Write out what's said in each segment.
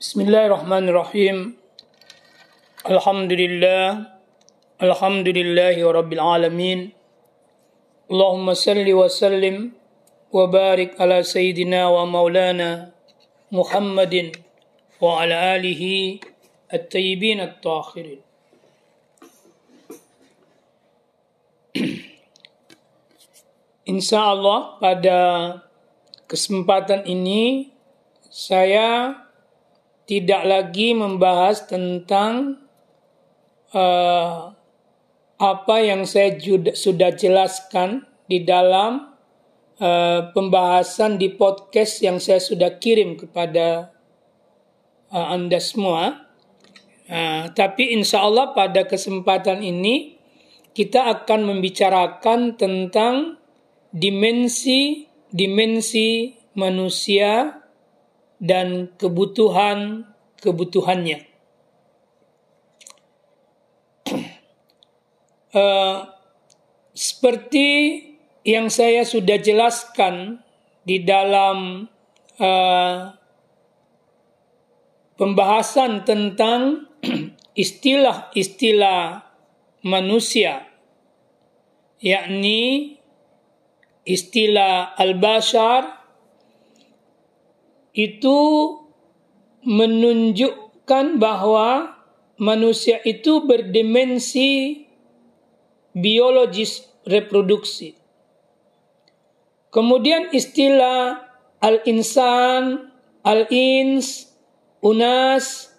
Bismillahirrahmanirrahim. Alhamdulillah. Alhamdulillahi. Allahumma salli wa sallim wa ala sayyidina wa maulana Muhammadin wa ala alihi at-tayyibin at-tahirin. Insya Allah pada kesempatan ini saya tidak lagi membahas tentang uh, apa yang saya sudah jelaskan di dalam uh, pembahasan di podcast yang saya sudah kirim kepada uh, Anda semua. Uh, tapi insya Allah pada kesempatan ini kita akan membicarakan tentang dimensi-dimensi manusia dan kebutuhan-kebutuhannya. uh, seperti yang saya sudah jelaskan di dalam uh, pembahasan tentang istilah-istilah manusia, yakni istilah al-bashar itu menunjukkan bahwa manusia itu berdimensi biologis reproduksi. Kemudian istilah al-insan, al-ins, unas,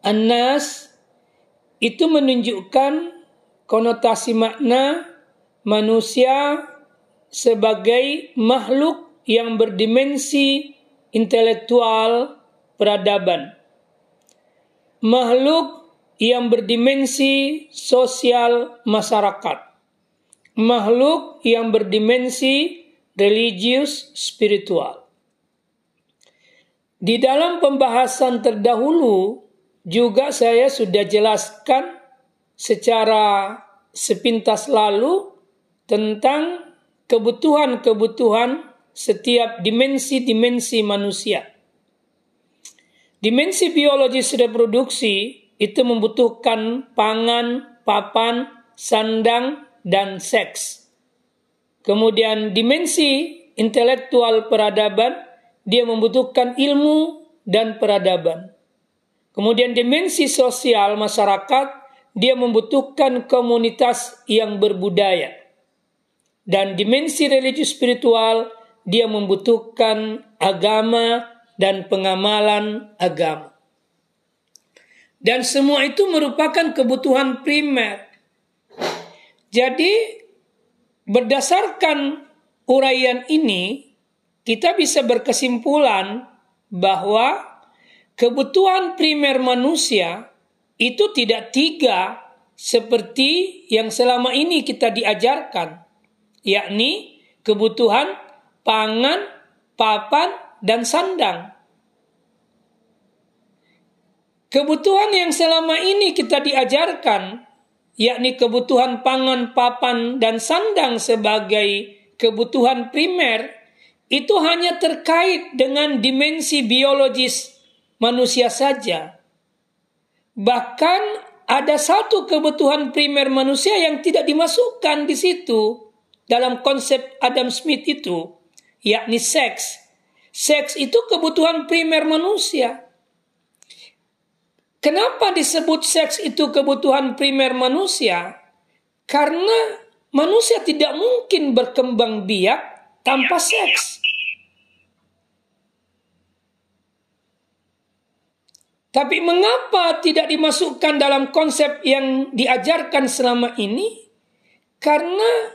annas itu menunjukkan konotasi makna manusia sebagai makhluk yang berdimensi intelektual peradaban. Makhluk yang berdimensi sosial masyarakat. Makhluk yang berdimensi religius spiritual. Di dalam pembahasan terdahulu juga saya sudah jelaskan secara sepintas lalu tentang kebutuhan-kebutuhan setiap dimensi-dimensi manusia. Dimensi biologis reproduksi itu membutuhkan pangan, papan, sandang, dan seks. Kemudian dimensi intelektual peradaban, dia membutuhkan ilmu dan peradaban. Kemudian dimensi sosial masyarakat, dia membutuhkan komunitas yang berbudaya. Dan dimensi religi spiritual, dia membutuhkan agama dan pengamalan agama. Dan semua itu merupakan kebutuhan primer. Jadi berdasarkan uraian ini kita bisa berkesimpulan bahwa kebutuhan primer manusia itu tidak tiga seperti yang selama ini kita diajarkan, yakni kebutuhan pangan, papan, dan sandang. Kebutuhan yang selama ini kita diajarkan, yakni kebutuhan pangan, papan, dan sandang sebagai kebutuhan primer, itu hanya terkait dengan dimensi biologis manusia saja. Bahkan ada satu kebutuhan primer manusia yang tidak dimasukkan di situ dalam konsep Adam Smith itu, yakni seks. Seks itu kebutuhan primer manusia. Kenapa disebut seks itu kebutuhan primer manusia? Karena manusia tidak mungkin berkembang biak tanpa seks. Tapi mengapa tidak dimasukkan dalam konsep yang diajarkan selama ini? Karena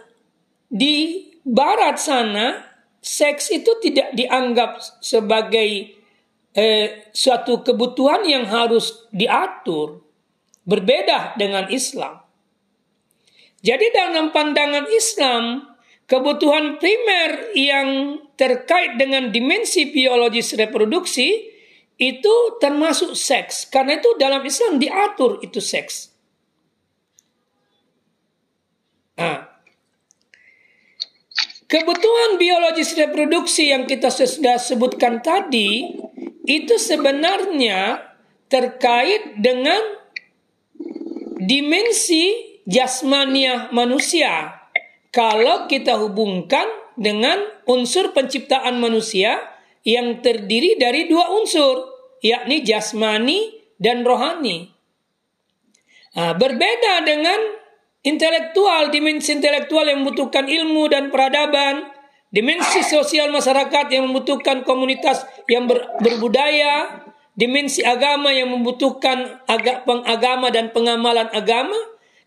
di barat sana seks itu tidak dianggap sebagai eh, suatu kebutuhan yang harus diatur. Berbeda dengan Islam. Jadi dalam pandangan Islam, kebutuhan primer yang terkait dengan dimensi biologis reproduksi itu termasuk seks. Karena itu dalam Islam diatur itu seks. Nah, Kebutuhan biologis reproduksi yang kita sudah sebutkan tadi itu sebenarnya terkait dengan dimensi jasmania manusia. Kalau kita hubungkan dengan unsur penciptaan manusia yang terdiri dari dua unsur, yakni jasmani dan rohani. Nah, berbeda dengan intelektual, dimensi intelektual yang membutuhkan ilmu dan peradaban, dimensi sosial masyarakat yang membutuhkan komunitas yang ber, berbudaya, dimensi agama yang membutuhkan agak pengagama dan pengamalan agama,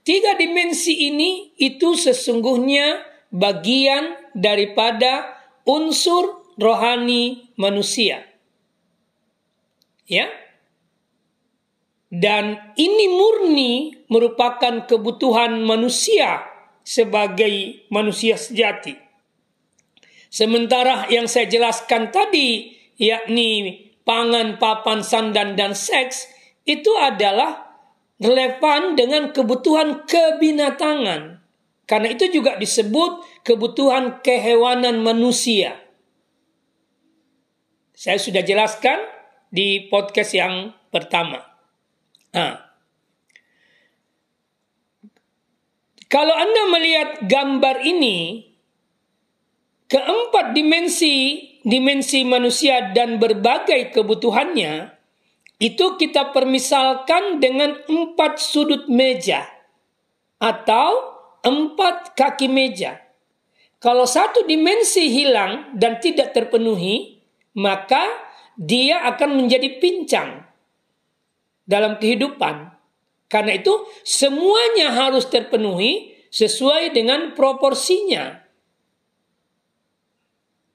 tiga dimensi ini itu sesungguhnya bagian daripada unsur rohani manusia. Ya. Dan ini murni merupakan kebutuhan manusia sebagai manusia sejati. Sementara yang saya jelaskan tadi, yakni pangan, papan, sandan, dan seks, itu adalah relevan dengan kebutuhan kebinatangan. Karena itu juga disebut kebutuhan kehewanan manusia. Saya sudah jelaskan di podcast yang pertama. Nah, kalau Anda melihat gambar ini, keempat dimensi dimensi manusia dan berbagai kebutuhannya itu kita permisalkan dengan empat sudut meja atau empat kaki meja. Kalau satu dimensi hilang dan tidak terpenuhi, maka dia akan menjadi pincang dalam kehidupan. Karena itu semuanya harus terpenuhi sesuai dengan proporsinya.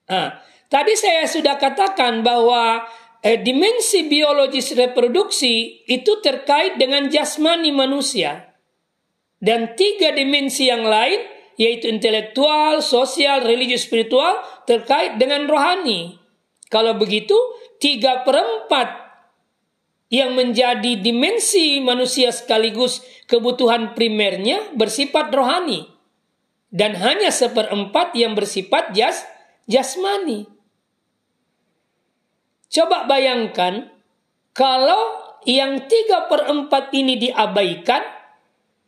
Nah, tadi saya sudah katakan bahwa eh, dimensi biologis reproduksi itu terkait dengan jasmani manusia. Dan tiga dimensi yang lain, yaitu intelektual, sosial, religius, spiritual, terkait dengan rohani. Kalau begitu, tiga perempat yang menjadi dimensi manusia sekaligus kebutuhan primernya bersifat rohani dan hanya seperempat yang bersifat jas jasmani. Coba bayangkan kalau yang tiga perempat ini diabaikan,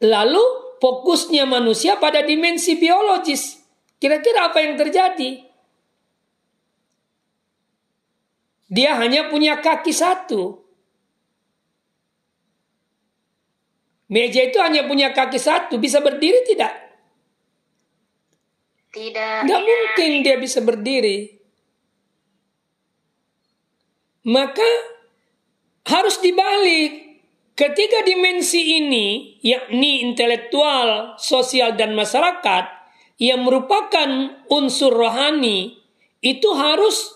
lalu fokusnya manusia pada dimensi biologis. Kira-kira apa yang terjadi? Dia hanya punya kaki satu. Meja itu hanya punya kaki satu, bisa berdiri tidak? Tidak. Tidak mungkin dia bisa berdiri. Maka harus dibalik. Ketiga dimensi ini, yakni intelektual, sosial, dan masyarakat, yang merupakan unsur rohani, itu harus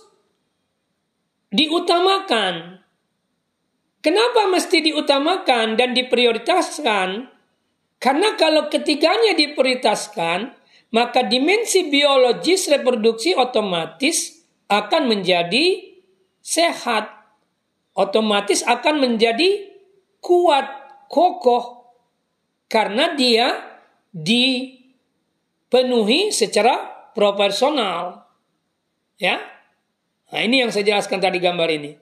diutamakan. Kenapa mesti diutamakan dan diprioritaskan? Karena kalau ketiganya diprioritaskan, maka dimensi biologis reproduksi otomatis akan menjadi sehat. Otomatis akan menjadi kuat, kokoh. Karena dia dipenuhi secara proporsional. Ya. Nah, ini yang saya jelaskan tadi gambar ini.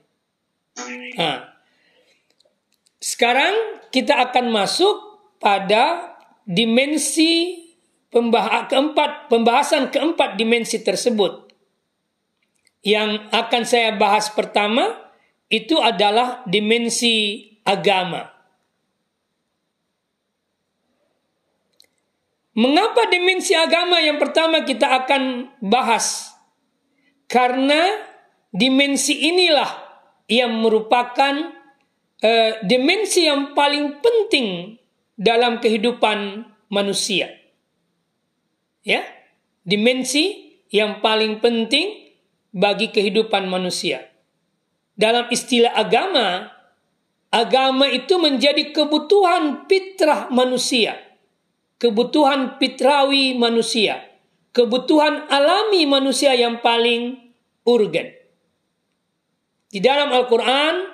Nah, sekarang kita akan masuk pada dimensi pembah keempat pembahasan keempat dimensi tersebut. Yang akan saya bahas pertama itu adalah dimensi agama. Mengapa dimensi agama yang pertama kita akan bahas? Karena dimensi inilah yang merupakan uh, dimensi yang paling penting dalam kehidupan manusia. Ya, dimensi yang paling penting bagi kehidupan manusia. Dalam istilah agama, agama itu menjadi kebutuhan fitrah manusia, kebutuhan fitrawi manusia, kebutuhan alami manusia yang paling urgen. Di dalam Al-Quran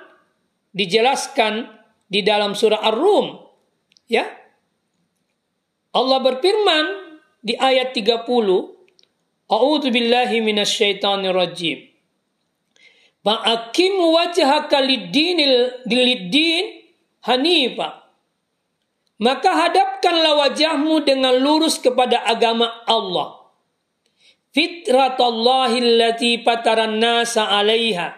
dijelaskan di dalam surah Ar-Rum. Ya. Allah berfirman di ayat 30, A'udzu billahi minasyaitonir rajim. Fa'akim wajhaka lid-dinil lid-din hanifa. Maka hadapkanlah wajahmu dengan lurus kepada agama Allah. Fitratallahi allati pataran nasa alaiha.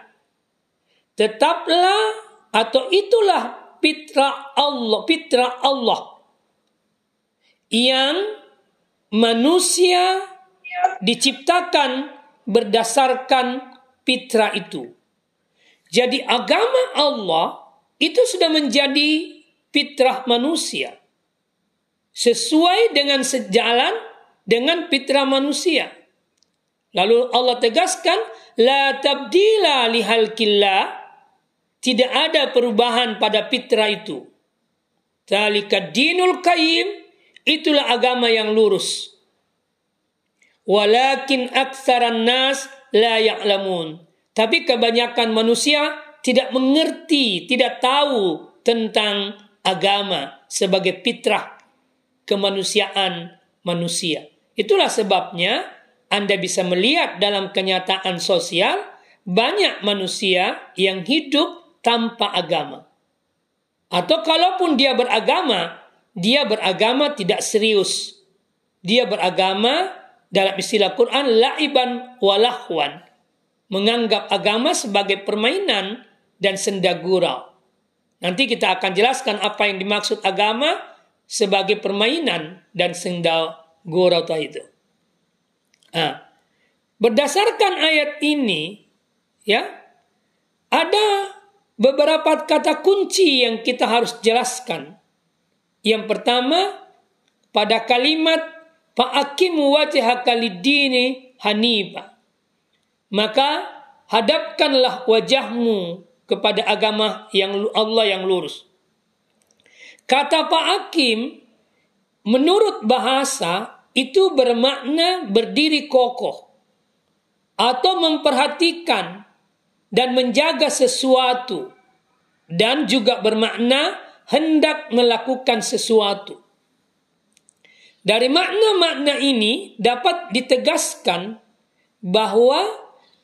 Tetaplah atau itulah fitrah Allah, fitrah Allah yang manusia diciptakan berdasarkan fitrah itu. Jadi agama Allah itu sudah menjadi fitrah manusia. Sesuai dengan sejalan dengan fitrah manusia. Lalu Allah tegaskan, La tabdila lihalkillah. Tidak ada perubahan pada fitrah itu. Talika dinul qayyim, itulah agama yang lurus. Walakin aksaran nas la ya'lamun. Tapi kebanyakan manusia tidak mengerti, tidak tahu tentang agama sebagai fitrah kemanusiaan manusia. Itulah sebabnya Anda bisa melihat dalam kenyataan sosial banyak manusia yang hidup tanpa agama. Atau kalaupun dia beragama, dia beragama tidak serius. Dia beragama dalam istilah Quran laiban walahwan menganggap agama sebagai permainan dan senda gurau. Nanti kita akan jelaskan apa yang dimaksud agama sebagai permainan dan senda gurau itu. Nah, berdasarkan ayat ini, ya, ada beberapa kata kunci yang kita harus jelaskan. Yang pertama, pada kalimat Fa'akimu wajhaka lid-dini hanifa. Maka hadapkanlah wajahmu kepada agama yang Allah yang lurus. Kata Pak Hakim, menurut bahasa itu bermakna berdiri kokoh atau memperhatikan dan menjaga sesuatu dan juga bermakna hendak melakukan sesuatu. Dari makna-makna ini dapat ditegaskan bahwa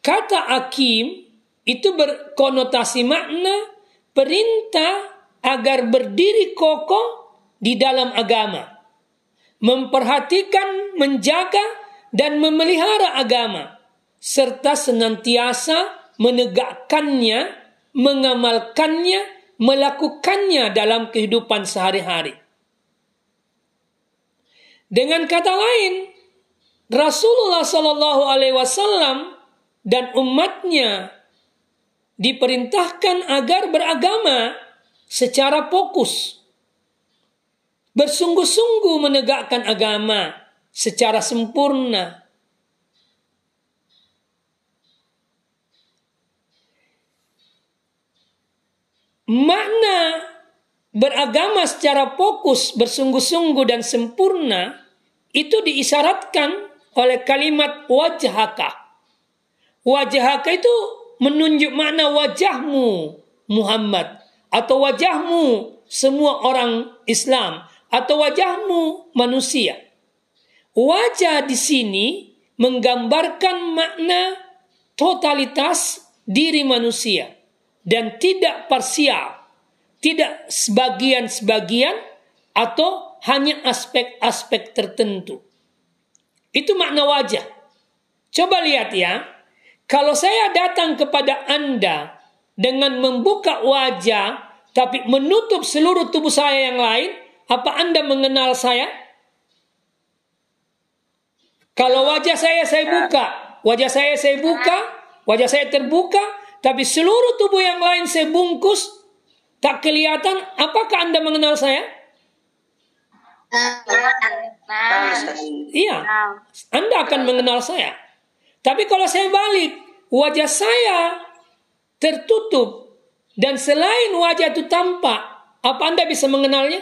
kata akim itu berkonotasi makna perintah agar berdiri kokoh di dalam agama. Memperhatikan, menjaga, dan memelihara agama. Serta senantiasa menegakkannya, mengamalkannya, melakukannya dalam kehidupan sehari-hari. Dengan kata lain, Rasulullah Shallallahu Alaihi Wasallam dan umatnya diperintahkan agar beragama secara fokus, bersungguh-sungguh menegakkan agama secara sempurna. Makna beragama secara fokus, bersungguh-sungguh dan sempurna itu diisyaratkan oleh kalimat wajhaka. Wajhaka itu menunjuk makna wajahmu Muhammad atau wajahmu semua orang Islam atau wajahmu manusia. Wajah di sini menggambarkan makna totalitas diri manusia dan tidak parsial tidak sebagian-sebagian atau hanya aspek-aspek tertentu. Itu makna wajah. Coba lihat ya. Kalau saya datang kepada Anda dengan membuka wajah tapi menutup seluruh tubuh saya yang lain, apa Anda mengenal saya? Kalau wajah saya saya buka, wajah saya saya buka, wajah saya terbuka, tapi seluruh tubuh yang lain saya bungkus, Tak kelihatan, apakah Anda mengenal saya? Iya, Anda akan mengenal saya. Tapi kalau saya balik, wajah saya tertutup dan selain wajah itu tampak, apa Anda bisa mengenalnya?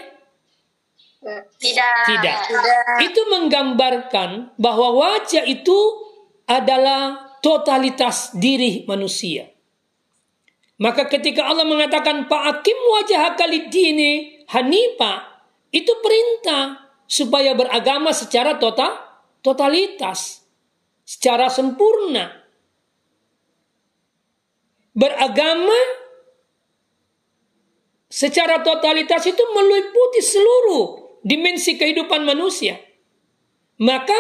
Tidak. Tidak. Itu menggambarkan bahwa wajah itu adalah totalitas diri manusia. Maka ketika Allah mengatakan Fa'akim wajah dini hanifa, itu perintah supaya beragama secara total, totalitas, secara sempurna. beragama secara totalitas itu meliputi seluruh dimensi kehidupan manusia. Maka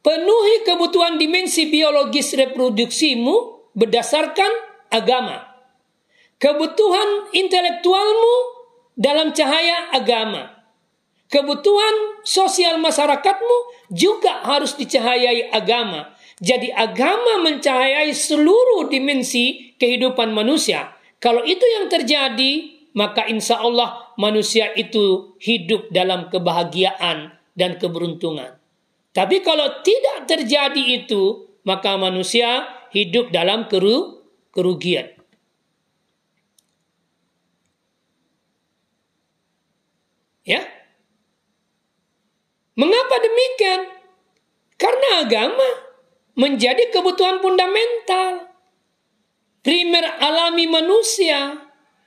penuhi kebutuhan dimensi biologis reproduksimu berdasarkan agama. Kebutuhan intelektualmu dalam cahaya agama. Kebutuhan sosial masyarakatmu juga harus dicahayai agama. Jadi agama mencahayai seluruh dimensi kehidupan manusia. Kalau itu yang terjadi, maka insya Allah manusia itu hidup dalam kebahagiaan dan keberuntungan. Tapi kalau tidak terjadi itu, maka manusia hidup dalam keru kerugian. Ya. Mengapa demikian? Karena agama menjadi kebutuhan fundamental primer alami manusia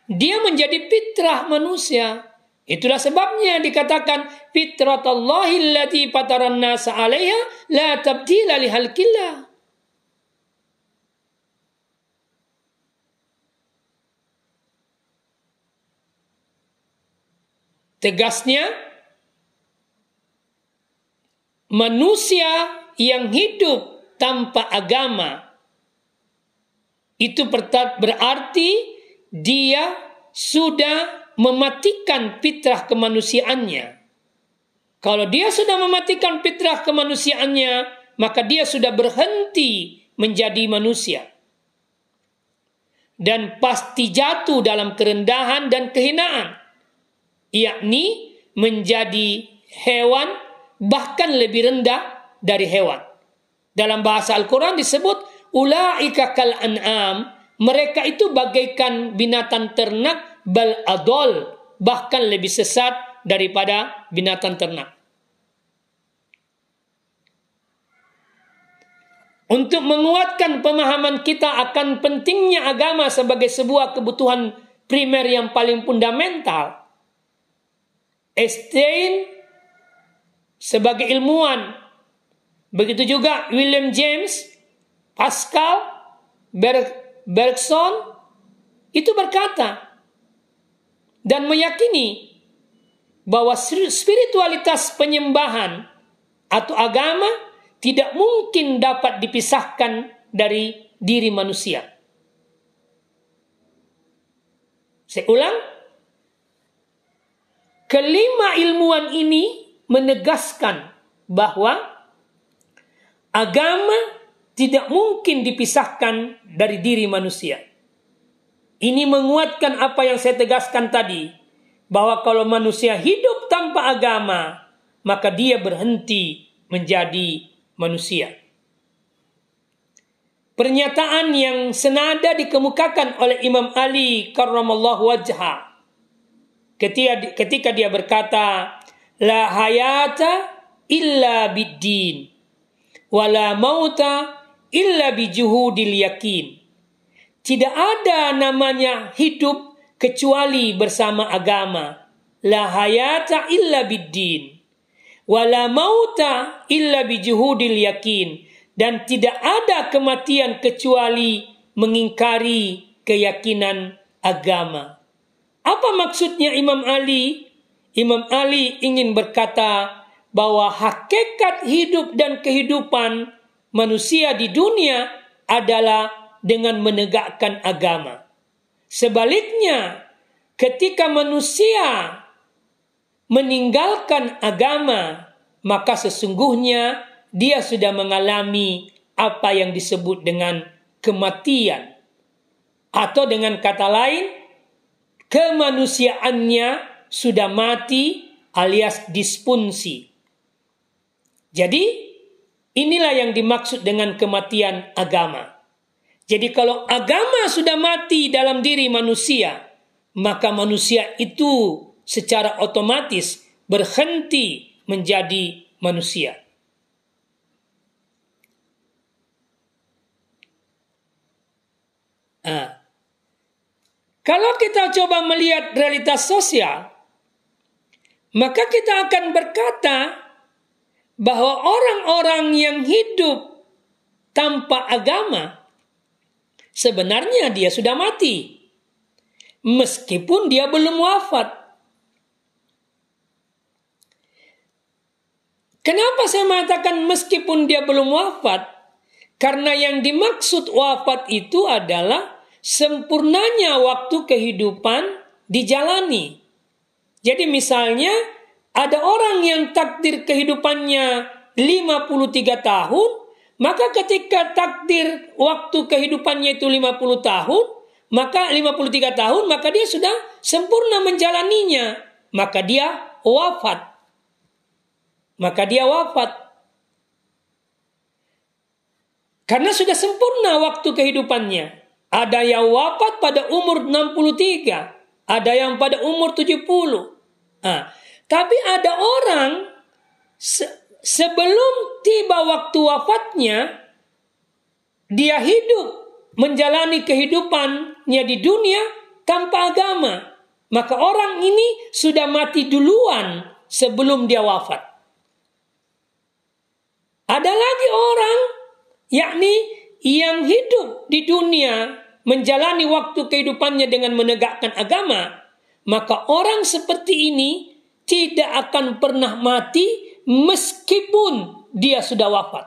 dia menjadi fitrah manusia. Itulah sebabnya dikatakan fitratallahi allati fataran nasa 'alaiha la tabdila li halqillah. Tegasnya manusia yang hidup tanpa agama itu berarti dia sudah mematikan fitrah kemanusiaannya. Kalau dia sudah mematikan fitrah kemanusiaannya, maka dia sudah berhenti menjadi manusia. Dan pasti jatuh dalam kerendahan dan kehinaan. Yakni menjadi hewan bahkan lebih rendah dari hewan. Dalam bahasa Al-Quran disebut ulaika kal an'am mereka itu bagaikan binatang ternak bal adol, bahkan lebih sesat daripada binatang ternak. Untuk menguatkan pemahaman kita akan pentingnya agama sebagai sebuah kebutuhan primer yang paling fundamental, Einstein sebagai ilmuwan, begitu juga William James, Pascal, Ber Bergson itu berkata dan meyakini bahwa spiritualitas penyembahan atau agama tidak mungkin dapat dipisahkan dari diri manusia. Saya ulang, kelima ilmuwan ini menegaskan bahwa agama tidak mungkin dipisahkan dari diri manusia. Ini menguatkan apa yang saya tegaskan tadi, bahwa kalau manusia hidup tanpa agama, maka dia berhenti menjadi manusia. Pernyataan yang senada dikemukakan oleh Imam Ali karramallahu wajha ketika ketika dia berkata la hayata illa biddin wala mauta illa bijuhudil yakin. Tidak ada namanya hidup kecuali bersama agama. La hayata illa biddin. Wala mauta illa bijuhudil yakin. Dan tidak ada kematian kecuali mengingkari keyakinan agama. Apa maksudnya Imam Ali? Imam Ali ingin berkata bahwa hakikat hidup dan kehidupan manusia di dunia adalah dengan menegakkan agama. Sebaliknya, ketika manusia meninggalkan agama, maka sesungguhnya dia sudah mengalami apa yang disebut dengan kematian, atau dengan kata lain, kemanusiaannya sudah mati alias disfungsi. Jadi, Inilah yang dimaksud dengan kematian agama. Jadi kalau agama sudah mati dalam diri manusia, maka manusia itu secara otomatis berhenti menjadi manusia. Nah, kalau kita coba melihat realitas sosial, maka kita akan berkata bahwa orang-orang yang hidup tanpa agama sebenarnya dia sudah mati. Meskipun dia belum wafat. Kenapa saya mengatakan meskipun dia belum wafat? Karena yang dimaksud wafat itu adalah sempurnanya waktu kehidupan dijalani. Jadi misalnya ada orang yang takdir kehidupannya 53 tahun, maka ketika takdir waktu kehidupannya itu 50 tahun, maka 53 tahun, maka dia sudah sempurna menjalaninya. Maka dia wafat. Maka dia wafat. Karena sudah sempurna waktu kehidupannya. Ada yang wafat pada umur 63, ada yang pada umur 70. Nah, tapi ada orang sebelum tiba waktu wafatnya, dia hidup menjalani kehidupannya di dunia tanpa agama. Maka orang ini sudah mati duluan sebelum dia wafat. Ada lagi orang, yakni yang hidup di dunia menjalani waktu kehidupannya dengan menegakkan agama, maka orang seperti ini tidak akan pernah mati meskipun dia sudah wafat.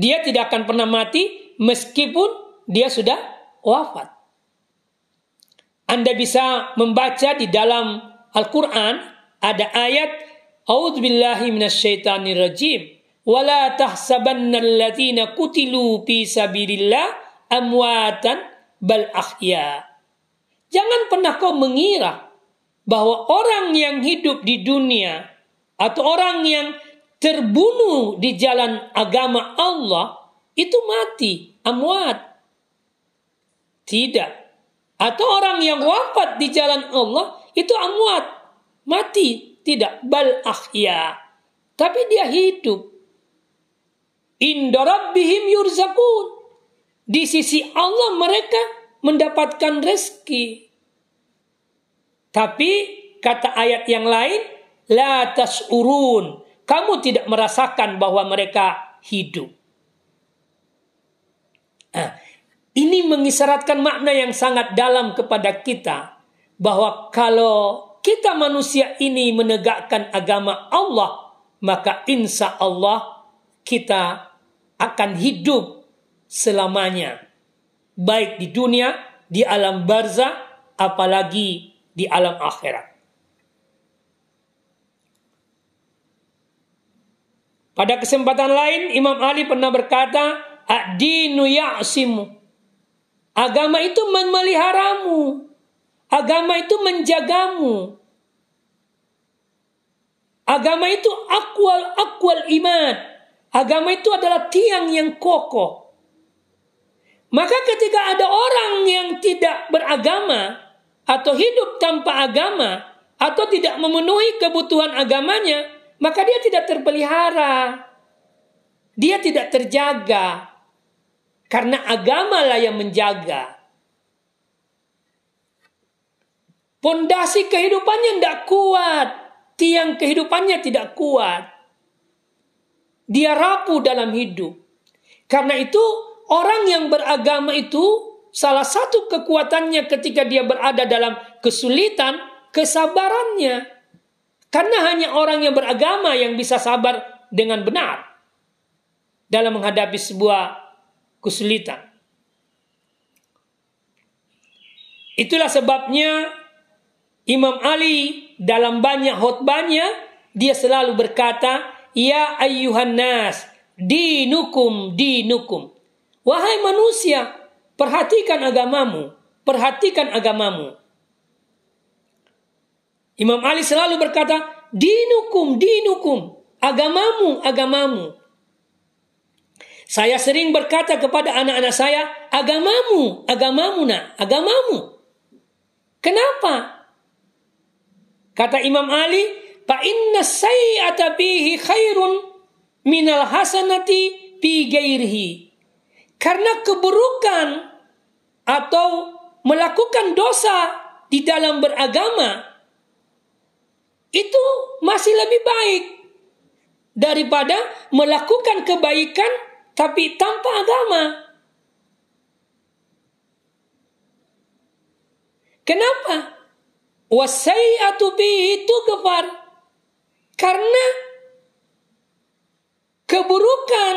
Dia tidak akan pernah mati meskipun dia sudah wafat. Anda bisa membaca di dalam Al-Quran ada ayat A'udzubillahi minasyaitonir rajim. Wala tahsabanna alladziina kutilu fi sabilillah amwatan bal ahya. Jangan pernah kau mengira bahwa orang yang hidup di dunia atau orang yang terbunuh di jalan agama Allah itu mati, amwat. Tidak. Atau orang yang wafat di jalan Allah itu amwat, mati, tidak bal ahya. Tapi dia hidup. Inda rabbihim yurzakun. Di sisi Allah mereka mendapatkan rezeki. Tapi kata ayat yang lain, la tas'urun. Kamu tidak merasakan bahwa mereka hidup. Nah, ini mengisyaratkan makna yang sangat dalam kepada kita bahwa kalau kita manusia ini menegakkan agama Allah, maka insya Allah kita akan hidup selamanya. Baik di dunia, di alam barzah, apalagi di alam akhirat. Pada kesempatan lain Imam Ali pernah berkata, "Ad-dinu ya'simu." Agama itu memeliharamu. Agama itu menjagamu. Agama itu akwal akwal iman. Agama itu adalah tiang yang kokoh. Maka ketika ada orang yang tidak beragama, atau hidup tanpa agama atau tidak memenuhi kebutuhan agamanya, maka dia tidak terpelihara. Dia tidak terjaga. Karena agamalah yang menjaga. Pondasi kehidupannya tidak kuat. Tiang kehidupannya tidak kuat. Dia rapuh dalam hidup. Karena itu orang yang beragama itu salah satu kekuatannya ketika dia berada dalam kesulitan, kesabarannya. Karena hanya orang yang beragama yang bisa sabar dengan benar dalam menghadapi sebuah kesulitan. Itulah sebabnya Imam Ali dalam banyak khutbahnya dia selalu berkata, "Ya ayyuhan nas, dinukum dinukum." Wahai manusia, Perhatikan agamamu, perhatikan agamamu. Imam Ali selalu berkata, dinukum, dinukum, agamamu, agamamu. Saya sering berkata kepada anak-anak saya, agamamu, agamamu nak, agamamu. Kenapa? Kata Imam Ali, fa inna sayyata bihi khairun minal hasanati bi gairihi. Karena keburukan atau melakukan dosa di dalam beragama itu masih lebih baik daripada melakukan kebaikan tapi tanpa agama. Kenapa? Bihi tughfar. Karena keburukan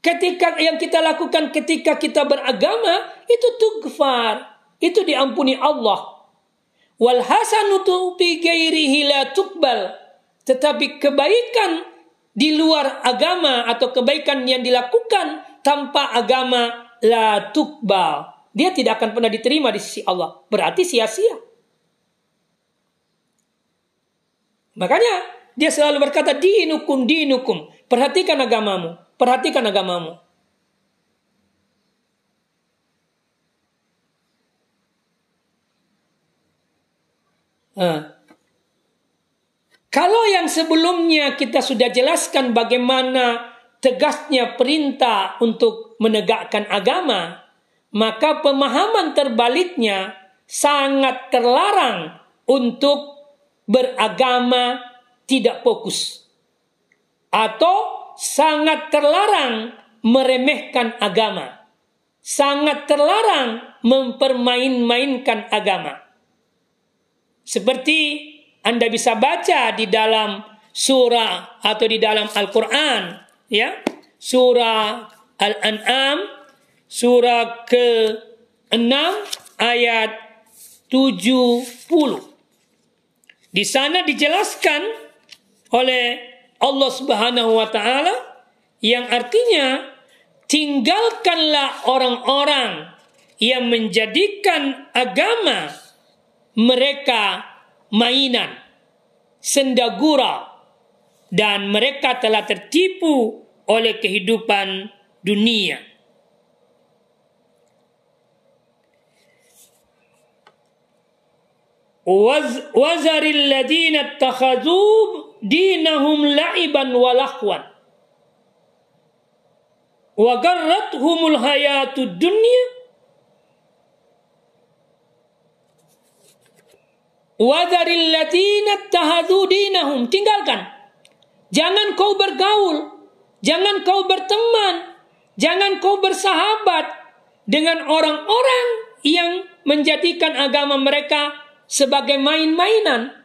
ketika yang kita lakukan ketika kita beragama itu tughfar. Itu diampuni Allah. Wal hasanutu bi ghairihi la tuqbal. Tetapi kebaikan di luar agama atau kebaikan yang dilakukan tanpa agama la tuqbal. Dia tidak akan pernah diterima di sisi Allah. Berarti sia-sia. Makanya dia selalu berkata dinukum dinukum. Perhatikan agamamu, perhatikan agamamu. Nah. Kalau yang sebelumnya kita sudah jelaskan bagaimana tegasnya perintah untuk menegakkan agama, maka pemahaman terbaliknya sangat terlarang untuk beragama tidak fokus atau sangat terlarang meremehkan agama sangat terlarang mempermain-mainkan agama. Seperti Anda bisa baca di dalam surah atau di dalam Al-Qur'an ya. Surah Al-An'am surah ke-6 ayat 70 di sana dijelaskan oleh Allah Subhanahu wa taala yang artinya tinggalkanlah orang-orang yang menjadikan agama mereka mainan, sendagura dan mereka telah tertipu oleh kehidupan dunia. Tinggalkan. Jangan kau bergaul. Jangan kau berteman. Jangan kau bersahabat dengan orang-orang yang menjadikan agama mereka sebagai main-mainan,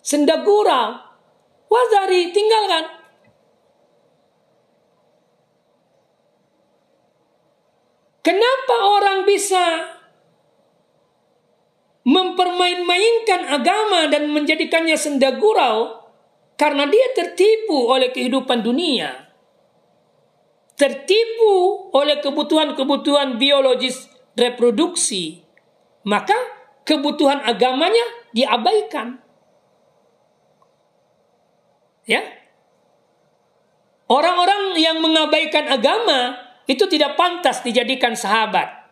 sendagura, wazari, tinggalkan. Kenapa orang bisa mempermain-mainkan agama dan menjadikannya sendagurau? Karena dia tertipu oleh kehidupan dunia. Tertipu oleh kebutuhan-kebutuhan biologis reproduksi. Maka kebutuhan agamanya diabaikan. Ya. Orang-orang yang mengabaikan agama itu tidak pantas dijadikan sahabat.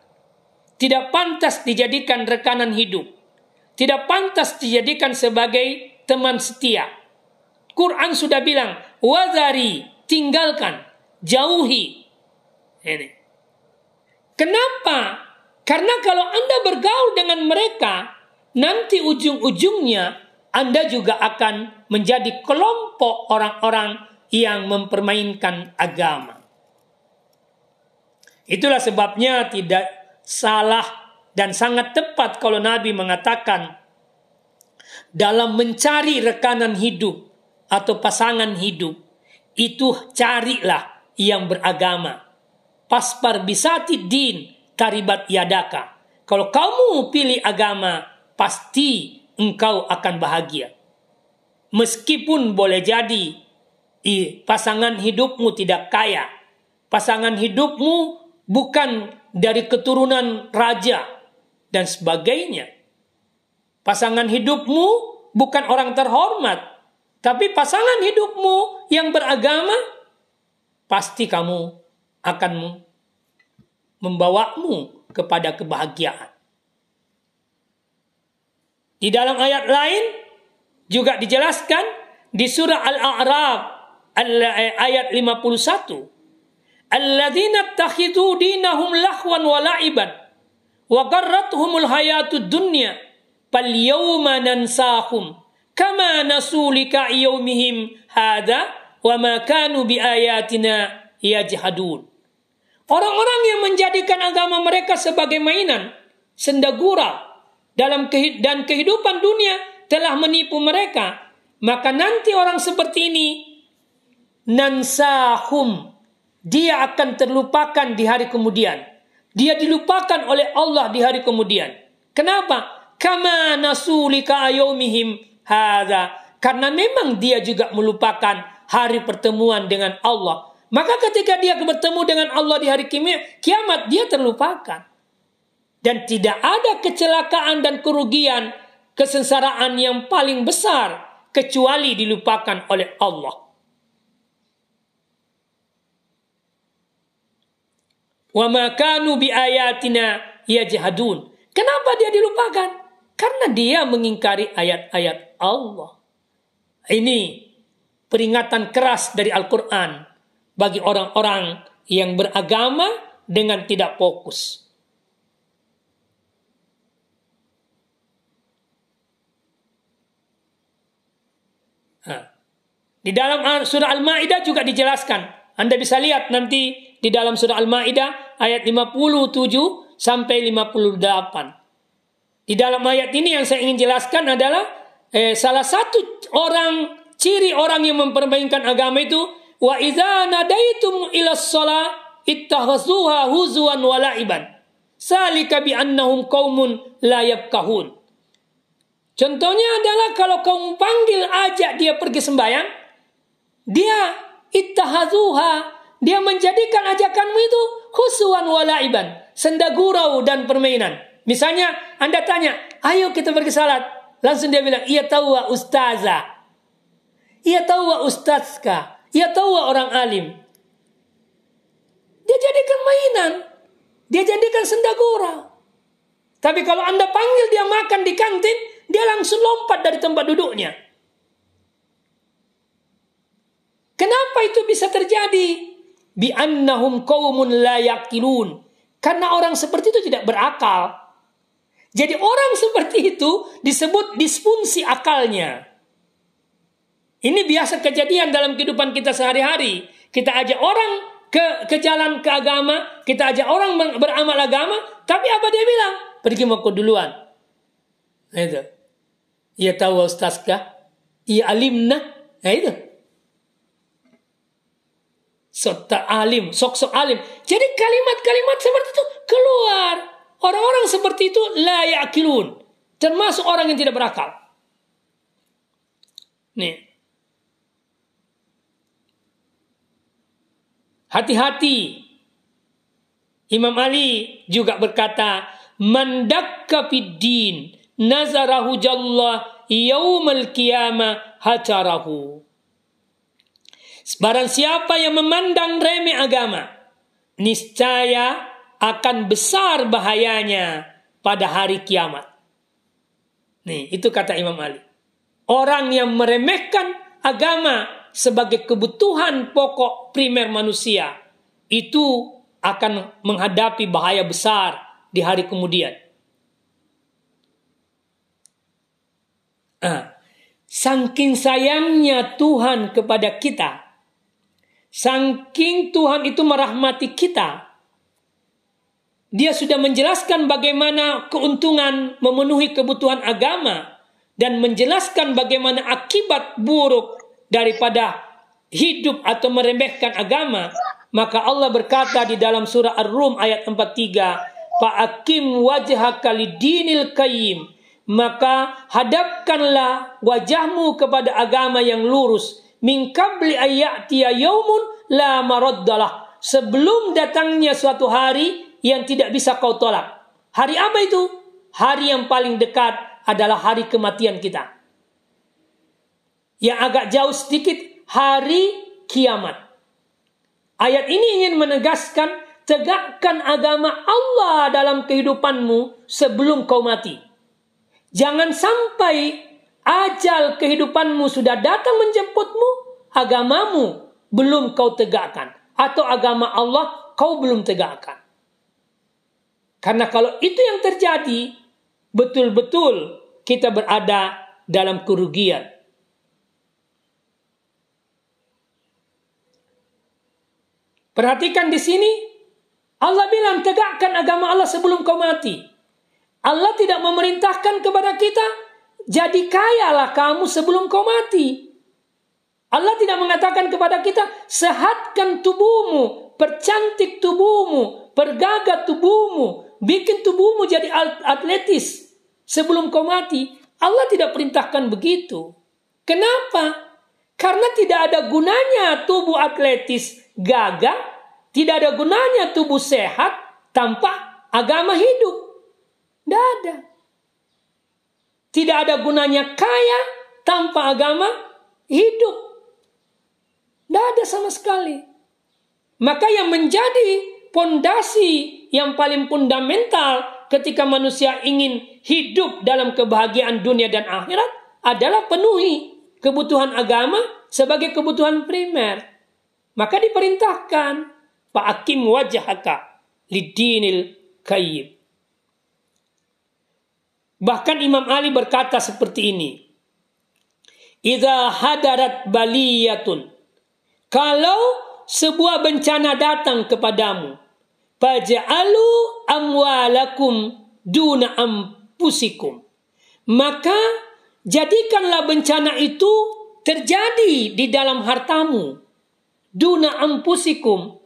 Tidak pantas dijadikan rekanan hidup. Tidak pantas dijadikan sebagai teman setia. Quran sudah bilang, wazari, tinggalkan, jauhi. Ini. Kenapa karena kalau Anda bergaul dengan mereka, nanti ujung-ujungnya Anda juga akan menjadi kelompok orang-orang yang mempermainkan agama. Itulah sebabnya tidak salah dan sangat tepat kalau Nabi mengatakan dalam mencari rekanan hidup atau pasangan hidup itu carilah yang beragama. Paspar bisati din taribat yadaka. Kalau kamu pilih agama, pasti engkau akan bahagia. Meskipun boleh jadi pasangan hidupmu tidak kaya, pasangan hidupmu bukan dari keturunan raja dan sebagainya. Pasangan hidupmu bukan orang terhormat, tapi pasangan hidupmu yang beragama pasti kamu akan membawamu kepada kebahagiaan. Di dalam ayat lain juga dijelaskan di surah Al-A'raf ayat 51. Alladzina takhidhu dinahum lahwan wa la'iban wa garratuhumul hayatud dunya fal yawma nansahum kama nasu lika yaumihim hadha wa ma kanu bi ayatina yajhadun. Orang-orang yang menjadikan agama mereka sebagai mainan, sendagura dalam dan kehidupan dunia telah menipu mereka. Maka nanti orang seperti ini nansahum dia akan terlupakan di hari kemudian. Dia dilupakan oleh Allah di hari kemudian. Kenapa? Kama nasulika ayomihim hadza. Karena memang dia juga melupakan hari pertemuan dengan Allah. Maka ketika dia bertemu dengan Allah di hari kiamat, dia terlupakan. Dan tidak ada kecelakaan dan kerugian, kesengsaraan yang paling besar kecuali dilupakan oleh Allah. Bi ayatina yajhadun. Kenapa dia dilupakan? Karena dia mengingkari ayat-ayat Allah. Ini peringatan keras dari Al-Quran bagi orang-orang yang beragama dengan tidak fokus. Di dalam surah Al-Ma'idah juga dijelaskan. Anda bisa lihat nanti di dalam surah Al-Ma'idah ayat 57 sampai 58. Di dalam ayat ini yang saya ingin jelaskan adalah eh, salah satu orang ciri orang yang mempermainkan agama itu wa idza nadaitum ila shalah ittakhadhuha huzwan wa la'iban. Salika bi annahum qaumun la yafqahun. Contohnya adalah kalau kamu panggil ajak dia pergi sembahyang, dia ittahazuha dia menjadikan ajakanmu itu khusuan walaiban, sendagurau dan permainan. Misalnya Anda tanya, ayo kita pergi salat. Langsung dia bilang, ia tahu wa ustazah. Ia tahu wa ustazka. Ia tahu orang alim. Dia jadikan mainan. Dia jadikan sendagura. Tapi kalau Anda panggil dia makan di kantin, dia langsung lompat dari tempat duduknya. Kenapa itu bisa terjadi? bi annahum qaumun la yaqilun. Karena orang seperti itu tidak berakal. Jadi orang seperti itu disebut disfungsi akalnya. Ini biasa kejadian dalam kehidupan kita sehari-hari. Kita ajak orang ke ke jalan ke agama, kita ajak orang beramal agama, tapi apa dia bilang? Pergi ke duluan. Nah, itu. Ia tahu ustaz kah? Ia alimna. Nah itu serta alim, sok-sok alim. Jadi kalimat-kalimat seperti itu keluar. Orang-orang seperti itu layak yakilun. Termasuk orang yang tidak berakal. Nih. Hati-hati. Imam Ali juga berkata, Mandakka fid din nazarahu jallah yaumal qiyamah hacarahu. Barang siapa yang memandang remeh agama, niscaya akan besar bahayanya pada hari kiamat. Nih, itu kata Imam Ali. Orang yang meremehkan agama sebagai kebutuhan pokok primer manusia itu akan menghadapi bahaya besar di hari kemudian. Ah, saking sayangnya Tuhan kepada kita, Saking Tuhan itu merahmati kita. Dia sudah menjelaskan bagaimana keuntungan memenuhi kebutuhan agama dan menjelaskan bagaimana akibat buruk daripada hidup atau meremehkan agama. Maka Allah berkata di dalam surah Ar-Rum ayat 43, Fa'akim wajhaka lidinil qayyim. Maka hadapkanlah wajahmu kepada agama yang lurus min qabli ayyatiya la maraddalah sebelum datangnya suatu hari yang tidak bisa kau tolak. Hari apa itu? Hari yang paling dekat adalah hari kematian kita. Yang agak jauh sedikit hari kiamat. Ayat ini ingin menegaskan tegakkan agama Allah dalam kehidupanmu sebelum kau mati. Jangan sampai ajal kehidupanmu sudah datang menjemputmu, agamamu belum kau tegakkan. Atau agama Allah kau belum tegakkan. Karena kalau itu yang terjadi, betul-betul kita berada dalam kerugian. Perhatikan di sini Allah bilang tegakkan agama Allah sebelum kau mati. Allah tidak memerintahkan kepada kita jadi kayalah kamu sebelum kau mati. Allah tidak mengatakan kepada kita sehatkan tubuhmu, percantik tubuhmu, pergagat tubuhmu, bikin tubuhmu jadi atletis sebelum kau mati. Allah tidak perintahkan begitu. Kenapa? Karena tidak ada gunanya tubuh atletis gagah, tidak ada gunanya tubuh sehat tanpa agama hidup. Tidak ada. Tidak ada gunanya kaya tanpa agama hidup. Tidak ada sama sekali. Maka yang menjadi pondasi yang paling fundamental ketika manusia ingin hidup dalam kebahagiaan dunia dan akhirat adalah penuhi kebutuhan agama sebagai kebutuhan primer. Maka diperintahkan fa'akim wajhaka lidinil kayyib. Bahkan Imam Ali berkata seperti ini. Idza hadarat baliyatun. Kalau sebuah bencana datang kepadamu, faj'alu amwalakum duna ampusikum. Maka Jadikanlah bencana itu terjadi di dalam hartamu. Duna ampusikum.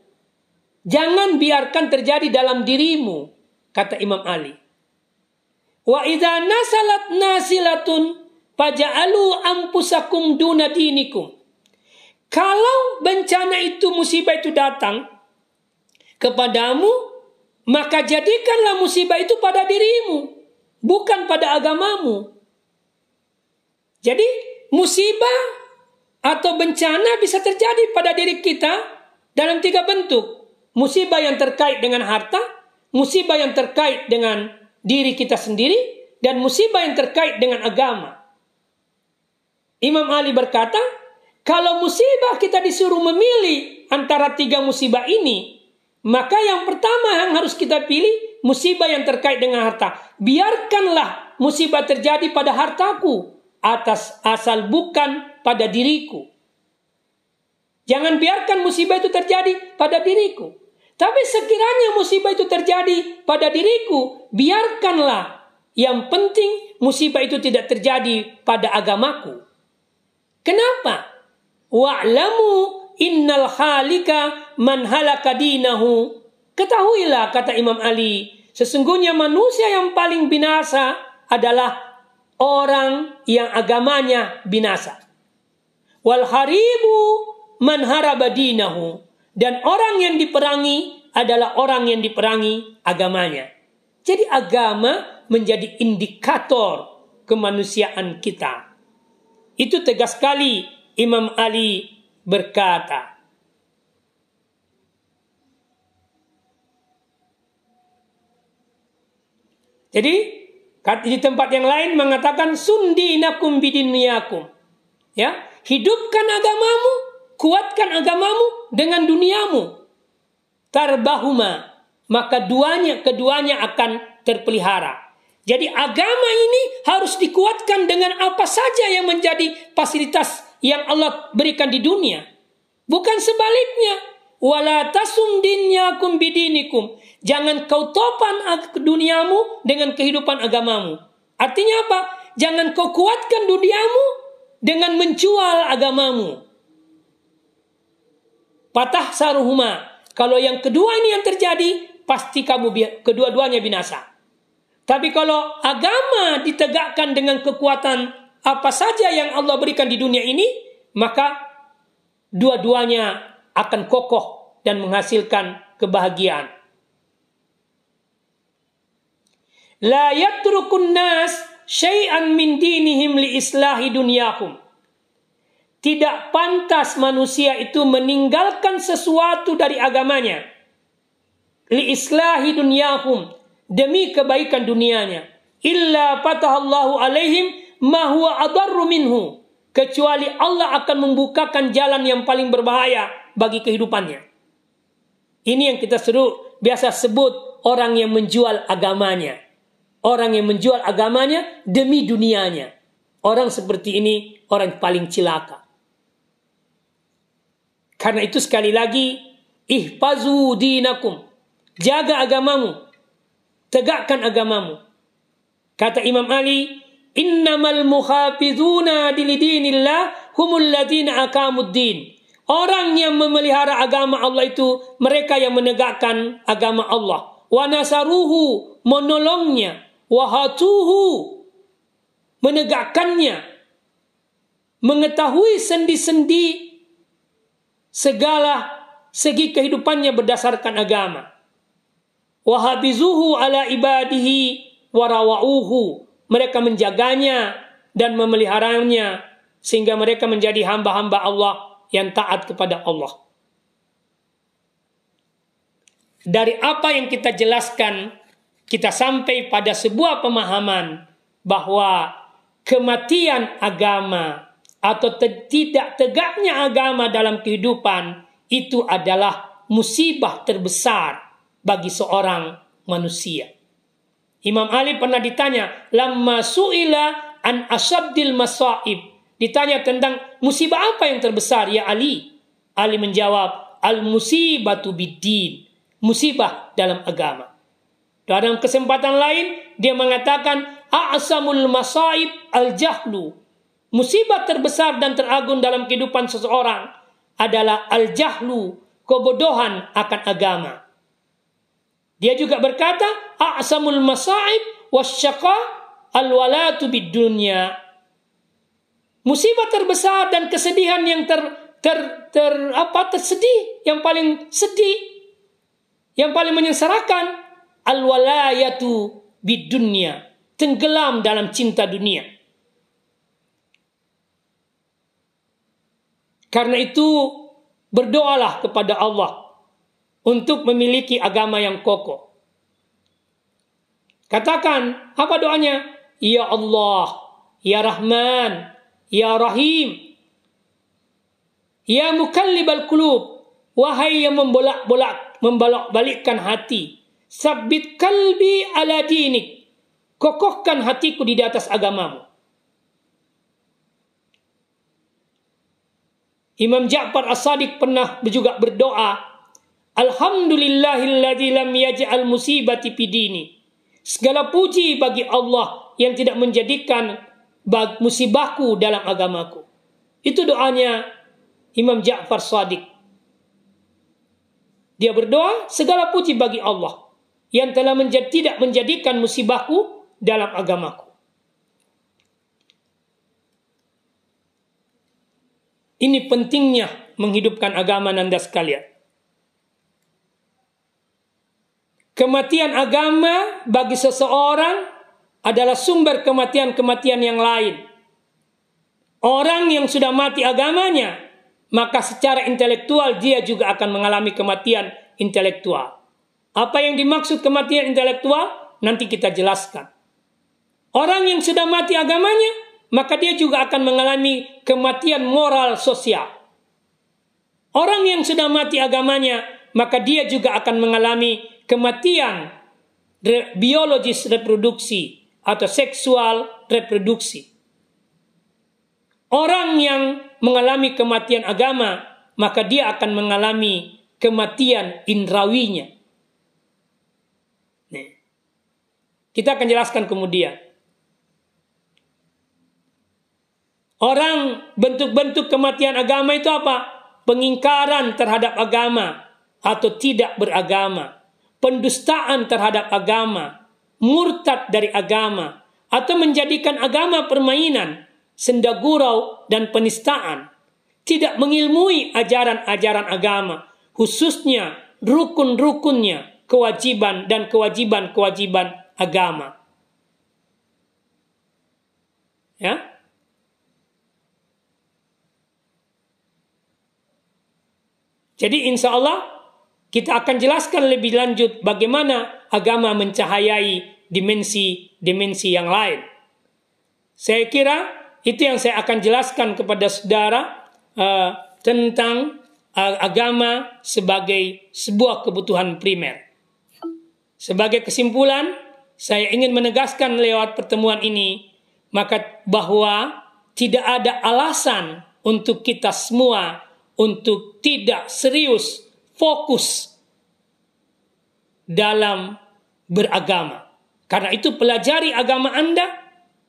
Jangan biarkan terjadi dalam dirimu, kata Imam Ali. Wa idza nasalat nasilatun faja'alu ampusakum duna dinikum. Kalau bencana itu musibah itu datang kepadamu, maka jadikanlah musibah itu pada dirimu, bukan pada agamamu. Jadi musibah atau bencana bisa terjadi pada diri kita dalam tiga bentuk. Musibah yang terkait dengan harta, musibah yang terkait dengan diri kita sendiri, dan musibah yang terkait dengan agama. Imam Ali berkata, kalau musibah kita disuruh memilih antara tiga musibah ini, maka yang pertama yang harus kita pilih musibah yang terkait dengan harta. Biarkanlah musibah terjadi pada hartaku, atas asal bukan pada diriku. Jangan biarkan musibah itu terjadi pada diriku. Tapi sekiranya musibah itu terjadi pada diriku, biarkanlah. Yang penting musibah itu tidak terjadi pada agamaku. Kenapa? Wa'lamu innal halika man halaka dinahu. Ketahuilah kata Imam Ali, sesungguhnya manusia yang paling binasa adalah orang yang agamanya binasa. Wal haribu man haraba dinahu. Dan orang yang diperangi adalah orang yang diperangi agamanya. Jadi agama menjadi indikator kemanusiaan kita. Itu tegas sekali Imam Ali berkata. Jadi di tempat yang lain mengatakan sundinakum bidiniyakum. Ya, hidupkan agamamu, kuatkan agamamu dengan duniamu. Tarbahuma, maka duanya keduanya akan terpelihara. Jadi agama ini harus dikuatkan dengan apa saja yang menjadi fasilitas yang Allah berikan di dunia. Bukan sebaliknya. Wala tasum dinyakum bidinikum. Jangan kau topan duniamu dengan kehidupan agamamu. Artinya apa? Jangan kau kuatkan duniamu dengan menjual agamamu. Patah saruhuma. Kalau yang kedua ini yang terjadi, pasti kamu kedua-duanya binasa. Tapi kalau agama ditegakkan dengan kekuatan apa saja yang Allah berikan di dunia ini, maka dua-duanya akan kokoh dan menghasilkan kebahagiaan. La yatrukun nas syai'an min dinihim li islahi dunyahum. Tidak pantas manusia itu meninggalkan sesuatu dari agamanya. Li islahi dunyahum. Demi kebaikan dunianya. Illa fatahallahu alaihim ma huwa adarru minhu. Kecuali Allah akan membukakan jalan yang paling berbahaya bagi kehidupannya. Ini yang kita seru biasa sebut orang yang menjual agamanya. Orang yang menjual agamanya demi dunianya. Orang seperti ini orang paling cilaka. Karena itu sekali lagi ihfazu dinakum. Jaga agamamu. Tegakkan agamamu. Kata Imam Ali, innamal muhafizuna dilidinillah humul ladina akamuddin. Orang yang memelihara agama Allah itu mereka yang menegakkan agama Allah. Wa nasaruhu menolongnya, wahatuhu menegakkannya, mengetahui sendi-sendi segala segi kehidupannya berdasarkan agama. Wahabizuhu ala ibadihi warawauhu. Mereka menjaganya dan memeliharanya sehingga mereka menjadi hamba-hamba Allah yang taat kepada Allah. Dari apa yang kita jelaskan, kita sampai pada sebuah pemahaman bahwa kematian agama atau tidak tegaknya agama dalam kehidupan itu adalah musibah terbesar bagi seorang manusia. Imam Ali pernah ditanya, "Lamma su'ila an asabdil masaib." Ditanya tentang musibah apa yang terbesar ya Ali? Ali menjawab, al musibatu biddin. Musibah dalam agama. Dalam kesempatan lain dia mengatakan a'samul masaib al jahlu. Musibah terbesar dan teragung dalam kehidupan seseorang adalah al jahlu, kebodohan akan agama. Dia juga berkata a'samul masaib wasyaqa al walatu bid dunya musibah terbesar dan kesedihan yang ter ter, ter apa tersedih yang paling sedih yang paling menyengsarakan al walayatu bidunya tenggelam dalam cinta dunia. Karena itu berdoalah kepada Allah untuk memiliki agama yang kokoh katakan apa doanya ya Allah ya Rahman Ya Rahim. Ya Mukallibal Qulub. Wahai yang membolak-bolak, membolak-balikkan hati. Sabit kalbi ala dinik. Kokohkan hatiku di atas agamamu. Imam Ja'far As-Sadiq pernah juga berdoa, Alhamdulillahilladzi lam yaj'al musibati pidini. Segala puji bagi Allah yang tidak menjadikan musibahku dalam agamaku. Itu doanya Imam Ja'far Sadiq. Dia berdoa segala puji bagi Allah yang telah menjadi, tidak menjadikan musibahku dalam agamaku. Ini pentingnya menghidupkan agama nanda sekalian. Kematian agama bagi seseorang adalah sumber kematian-kematian yang lain. Orang yang sudah mati agamanya, maka secara intelektual dia juga akan mengalami kematian intelektual. Apa yang dimaksud kematian intelektual? Nanti kita jelaskan. Orang yang sudah mati agamanya, maka dia juga akan mengalami kematian moral sosial. Orang yang sudah mati agamanya, maka dia juga akan mengalami kematian biologis reproduksi atau seksual reproduksi. Orang yang mengalami kematian agama, maka dia akan mengalami kematian indrawinya. Nih. Kita akan jelaskan kemudian. Orang bentuk-bentuk kematian agama itu apa? Pengingkaran terhadap agama atau tidak beragama. Pendustaan terhadap agama murtad dari agama atau menjadikan agama permainan, sendagurau dan penistaan, tidak mengilmui ajaran-ajaran agama, khususnya rukun-rukunnya, kewajiban dan kewajiban-kewajiban agama. Ya. Jadi insya Allah kita akan jelaskan lebih lanjut bagaimana agama mencahayai dimensi-dimensi yang lain. Saya kira itu yang saya akan jelaskan kepada saudara uh, tentang uh, agama sebagai sebuah kebutuhan primer. Sebagai kesimpulan, saya ingin menegaskan lewat pertemuan ini maka bahwa tidak ada alasan untuk kita semua untuk tidak serius fokus dalam beragama. Karena itu pelajari agama Anda,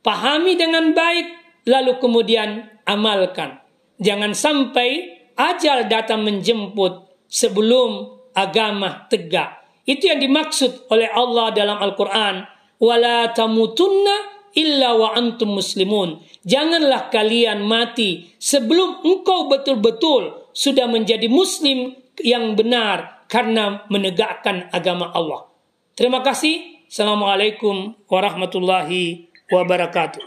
pahami dengan baik, lalu kemudian amalkan. Jangan sampai ajal datang menjemput sebelum agama tegak. Itu yang dimaksud oleh Allah dalam Al-Quran. Wala tamutunna illa wa antum muslimun. Janganlah kalian mati sebelum engkau betul-betul sudah menjadi muslim yang benar karena menegakkan agama Allah. Terima kasih. Assalamualaikum warahmatullahi wabarakatuh.